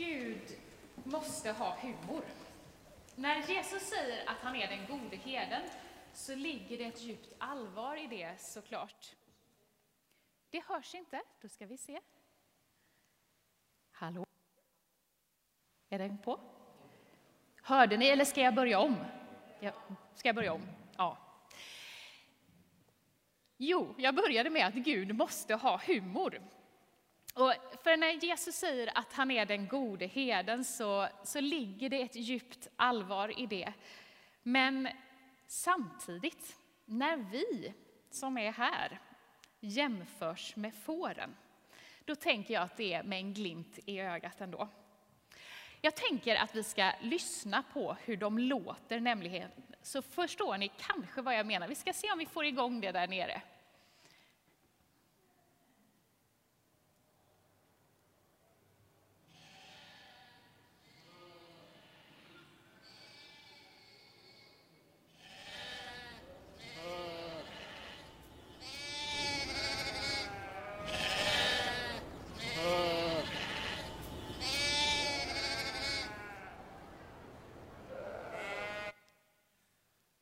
Gud måste ha humor. När Jesus säger att han är den gode herden så ligger det ett djupt allvar i det såklart. Det hörs inte, då ska vi se. Hallå? Är den på? Hörde ni eller ska jag börja om? Ja, ska jag börja om? Ja. Jo, jag började med att Gud måste ha humor. Och för när Jesus säger att han är den gode herden så, så ligger det ett djupt allvar i det. Men samtidigt, när vi som är här jämförs med fåren, då tänker jag att det är med en glimt i ögat ändå. Jag tänker att vi ska lyssna på hur de låter nämligen, så förstår ni kanske vad jag menar. Vi ska se om vi får igång det där nere.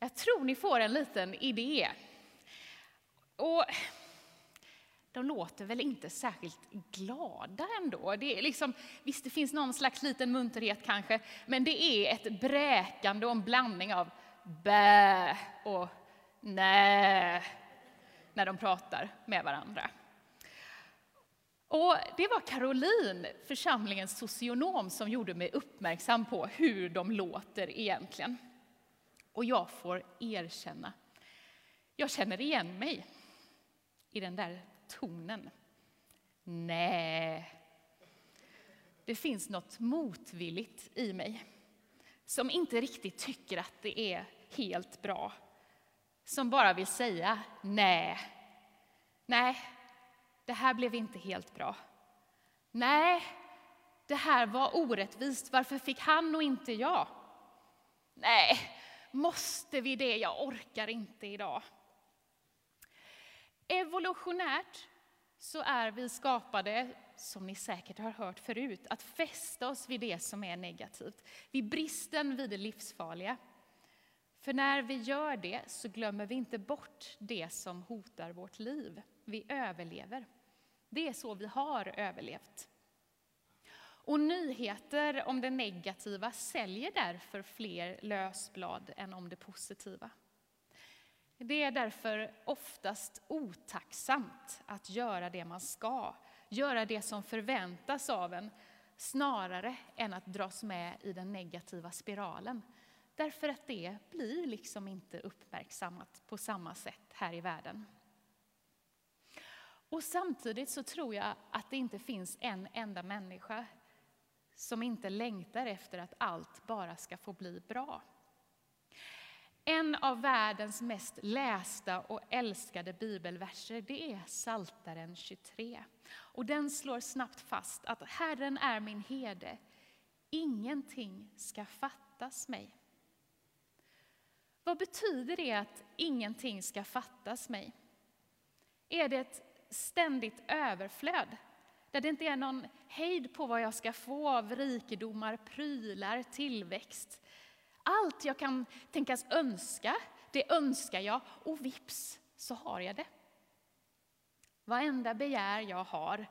Jag tror ni får en liten idé. Och de låter väl inte särskilt glada ändå. Det är liksom, visst, det finns någon slags liten munterhet kanske, men det är ett bräkande och en blandning av bä och nä när de pratar med varandra. Och det var Caroline, församlingens socionom, som gjorde mig uppmärksam på hur de låter egentligen. Och jag får erkänna, jag känner igen mig i den där tonen. Nej, det finns något motvilligt i mig som inte riktigt tycker att det är helt bra. Som bara vill säga nej. Nej, det här blev inte helt bra. Nej, det här var orättvist. Varför fick han och inte jag? Nej, Måste vi det? Jag orkar inte idag. Evolutionärt så är vi skapade, som ni säkert har hört förut, att fästa oss vid det som är negativt, vid bristen vid det livsfarliga. För när vi gör det så glömmer vi inte bort det som hotar vårt liv. Vi överlever. Det är så vi har överlevt. Och nyheter om det negativa säljer därför fler lösblad än om det positiva. Det är därför oftast otacksamt att göra det man ska, göra det som förväntas av en, snarare än att dras med i den negativa spiralen. Därför att det blir liksom inte uppmärksammat på samma sätt här i världen. Och samtidigt så tror jag att det inte finns en enda människa som inte längtar efter att allt bara ska få bli bra. En av världens mest lästa och älskade bibelverser det är Saltaren 23. Och den slår snabbt fast att Herren är min herde, ingenting ska fattas mig. Vad betyder det att ingenting ska fattas mig? Är det ett ständigt överflöd där det inte är någon hejd på vad jag ska få av rikedomar, prylar, tillväxt. Allt jag kan tänkas önska, det önskar jag och vips så har jag det. Varenda begär jag har,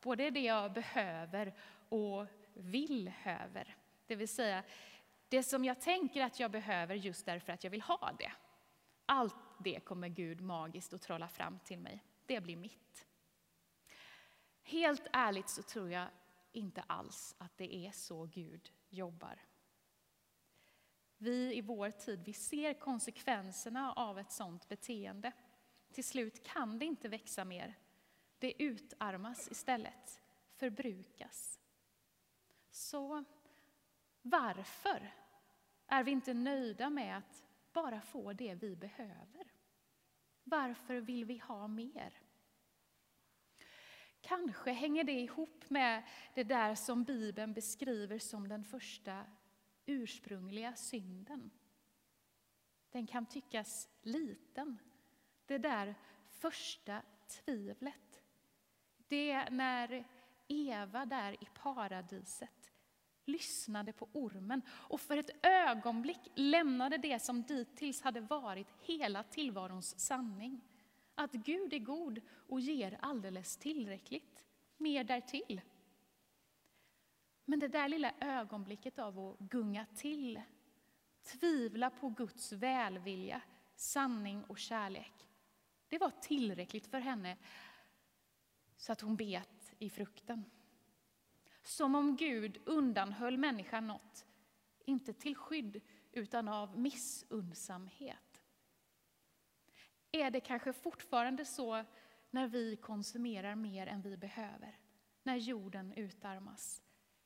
både det jag behöver och vill höver. Det vill säga, det som jag tänker att jag behöver just därför att jag vill ha det. Allt det kommer Gud magiskt att trolla fram till mig. Det blir mitt. Helt ärligt så tror jag inte alls att det är så Gud jobbar. Vi i vår tid, vi ser konsekvenserna av ett sådant beteende. Till slut kan det inte växa mer. Det utarmas istället, förbrukas. Så varför är vi inte nöjda med att bara få det vi behöver? Varför vill vi ha mer? Kanske hänger det ihop med det där som Bibeln beskriver som den första ursprungliga synden. Den kan tyckas liten. Det där första tvivlet. Det när Eva där i paradiset lyssnade på ormen och för ett ögonblick lämnade det som dittills hade varit hela tillvarons sanning. Att Gud är god och ger alldeles tillräckligt, mer därtill. Men det där lilla ögonblicket av att gunga till, tvivla på Guds välvilja, sanning och kärlek, det var tillräckligt för henne så att hon bet i frukten. Som om Gud undanhöll människan något, inte till skydd utan av missundsamhet. Är det kanske fortfarande så när vi konsumerar mer än vi behöver? När jorden utarmas?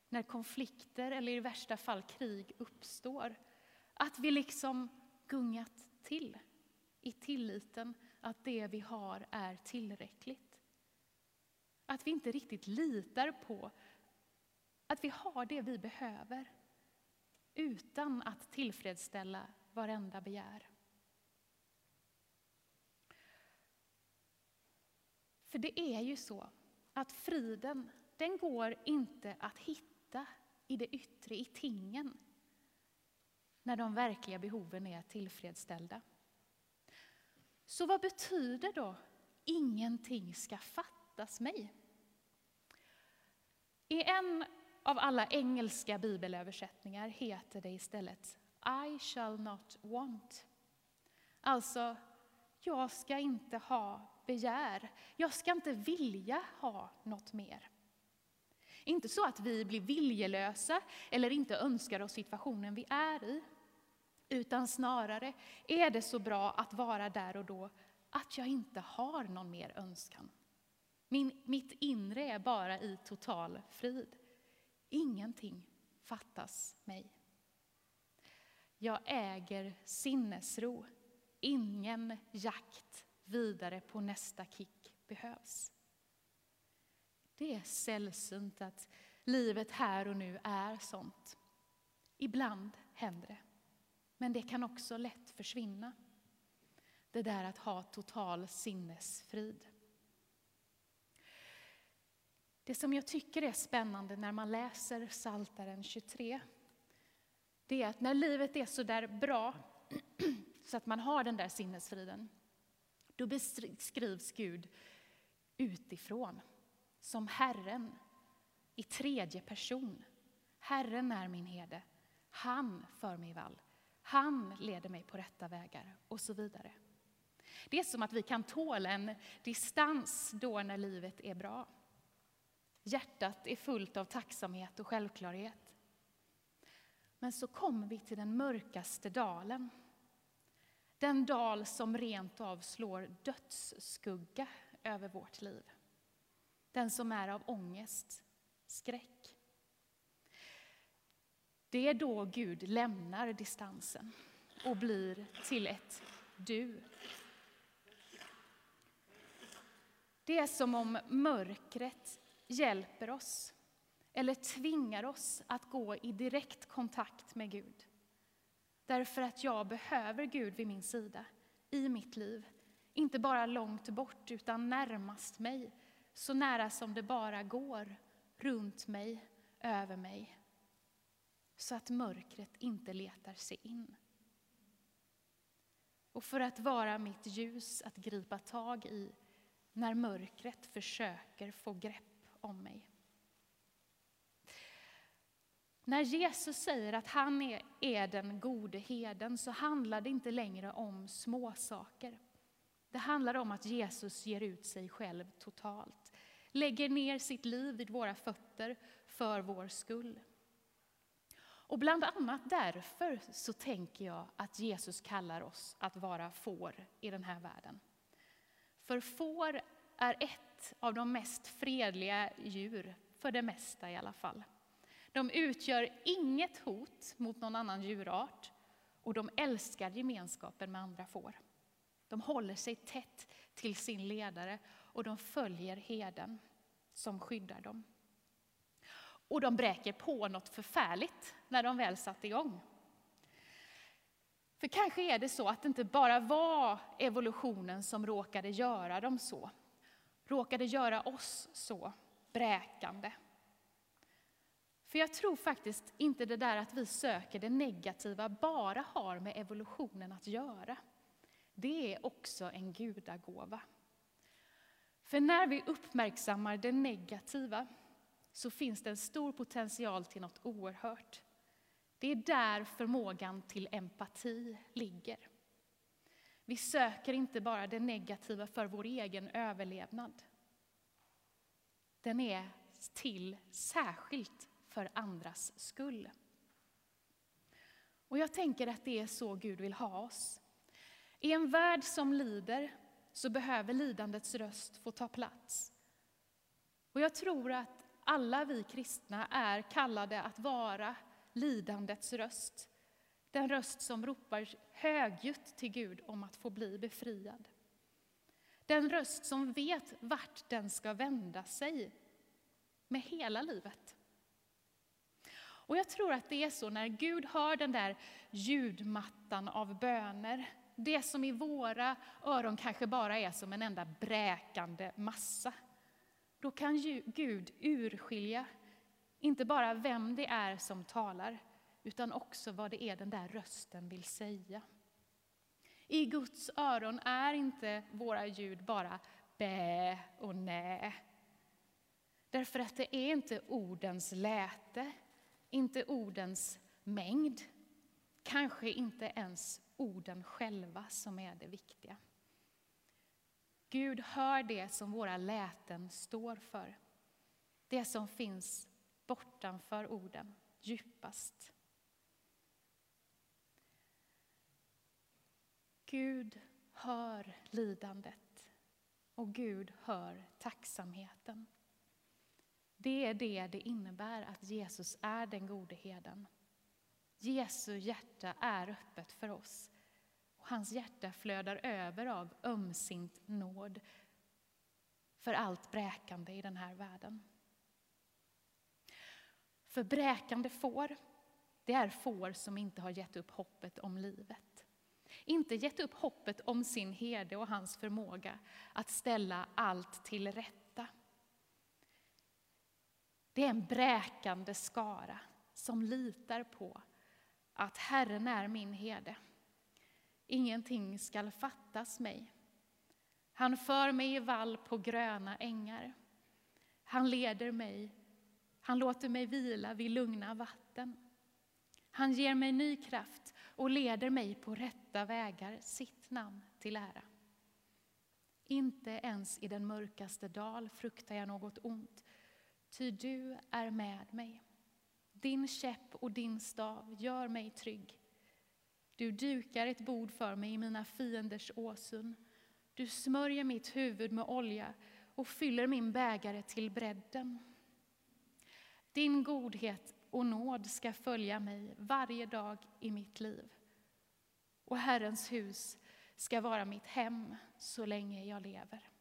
När konflikter eller i värsta fall krig uppstår? Att vi liksom gungat till i tilliten att det vi har är tillräckligt. Att vi inte riktigt litar på att vi har det vi behöver utan att tillfredsställa varenda begär. För det är ju så att friden, den går inte att hitta i det yttre, i tingen, när de verkliga behoven är tillfredsställda. Så vad betyder då ingenting ska fattas mig? I en av alla engelska bibelöversättningar heter det istället I shall not want. Alltså, jag ska inte ha begär. Jag ska inte vilja ha något mer. Inte så att vi blir viljelösa eller inte önskar oss situationen vi är i. Utan snarare är det så bra att vara där och då att jag inte har någon mer önskan. Min, mitt inre är bara i total frid. Ingenting fattas mig. Jag äger sinnesro. Ingen jakt vidare på nästa kick behövs. Det är sällsynt att livet här och nu är sånt. Ibland händer det, men det kan också lätt försvinna. Det där att ha total sinnesfrid. Det som jag tycker är spännande när man läser Saltaren 23, det är att när livet är så där bra, så att man har den där sinnesfriden, då beskrivs Gud utifrån, som Herren, i tredje person. Herren är min herde, han för mig vall, han leder mig på rätta vägar och så vidare. Det är som att vi kan tåla en distans då när livet är bra. Hjärtat är fullt av tacksamhet och självklarhet. Men så kommer vi till den mörkaste dalen. Den dal som rent av slår dödsskugga över vårt liv. Den som är av ångest, skräck. Det är då Gud lämnar distansen och blir till ett du. Det är som om mörkret hjälper oss eller tvingar oss att gå i direkt kontakt med Gud. Därför att jag behöver Gud vid min sida i mitt liv. Inte bara långt bort, utan närmast mig. Så nära som det bara går, runt mig, över mig. Så att mörkret inte letar sig in. Och för att vara mitt ljus att gripa tag i när mörkret försöker få grepp om mig. När Jesus säger att han är, är den gode heden så handlar det inte längre om småsaker. Det handlar om att Jesus ger ut sig själv totalt, lägger ner sitt liv vid våra fötter för vår skull. Och bland annat därför så tänker jag att Jesus kallar oss att vara får i den här världen. För får är ett av de mest fredliga djur, för det mesta i alla fall. De utgör inget hot mot någon annan djurart och de älskar gemenskapen med andra får. De håller sig tätt till sin ledare och de följer heden som skyddar dem. Och de bräker på något förfärligt när de väl satt igång. För kanske är det så att det inte bara var evolutionen som råkade göra dem så, råkade göra oss så bräkande. För jag tror faktiskt inte det där att vi söker det negativa bara har med evolutionen att göra. Det är också en gudagåva. För när vi uppmärksammar det negativa så finns det en stor potential till något oerhört. Det är där förmågan till empati ligger. Vi söker inte bara det negativa för vår egen överlevnad. Den är till särskilt för andras skull. Och jag tänker att det är så Gud vill ha oss. I en värld som lider så behöver lidandets röst få ta plats. Och jag tror att alla vi kristna är kallade att vara lidandets röst. Den röst som ropar högljutt till Gud om att få bli befriad. Den röst som vet vart den ska vända sig med hela livet. Och jag tror att det är så när Gud hör den där ljudmattan av böner, det som i våra öron kanske bara är som en enda bräkande massa. Då kan Gud urskilja, inte bara vem det är som talar, utan också vad det är den där rösten vill säga. I Guds öron är inte våra ljud bara bä och nä. Därför att det är inte ordens läte, inte ordens mängd, kanske inte ens orden själva som är det viktiga. Gud hör det som våra läten står för, det som finns bortanför orden, djupast. Gud hör lidandet och Gud hör tacksamheten. Det är det det innebär att Jesus är den gode heden. Jesu hjärta är öppet för oss. Och hans hjärta flödar över av ömsint nåd för allt bräkande i den här världen. För bräkande får, det är får som inte har gett upp hoppet om livet. Inte gett upp hoppet om sin herde och hans förmåga att ställa allt till rätta. Det är en bräkande skara som litar på att Herren är min herde. Ingenting skall fattas mig. Han för mig i vall på gröna ängar. Han leder mig, han låter mig vila vid lugna vatten. Han ger mig ny kraft och leder mig på rätta vägar, sitt namn till ära. Inte ens i den mörkaste dal fruktar jag något ont, ty du är med mig. Din käpp och din stav gör mig trygg. Du dukar ett bord för mig i mina fienders åsyn. Du smörjer mitt huvud med olja och fyller min bägare till bredden. Din godhet och nåd ska följa mig varje dag i mitt liv. Och Herrens hus ska vara mitt hem så länge jag lever.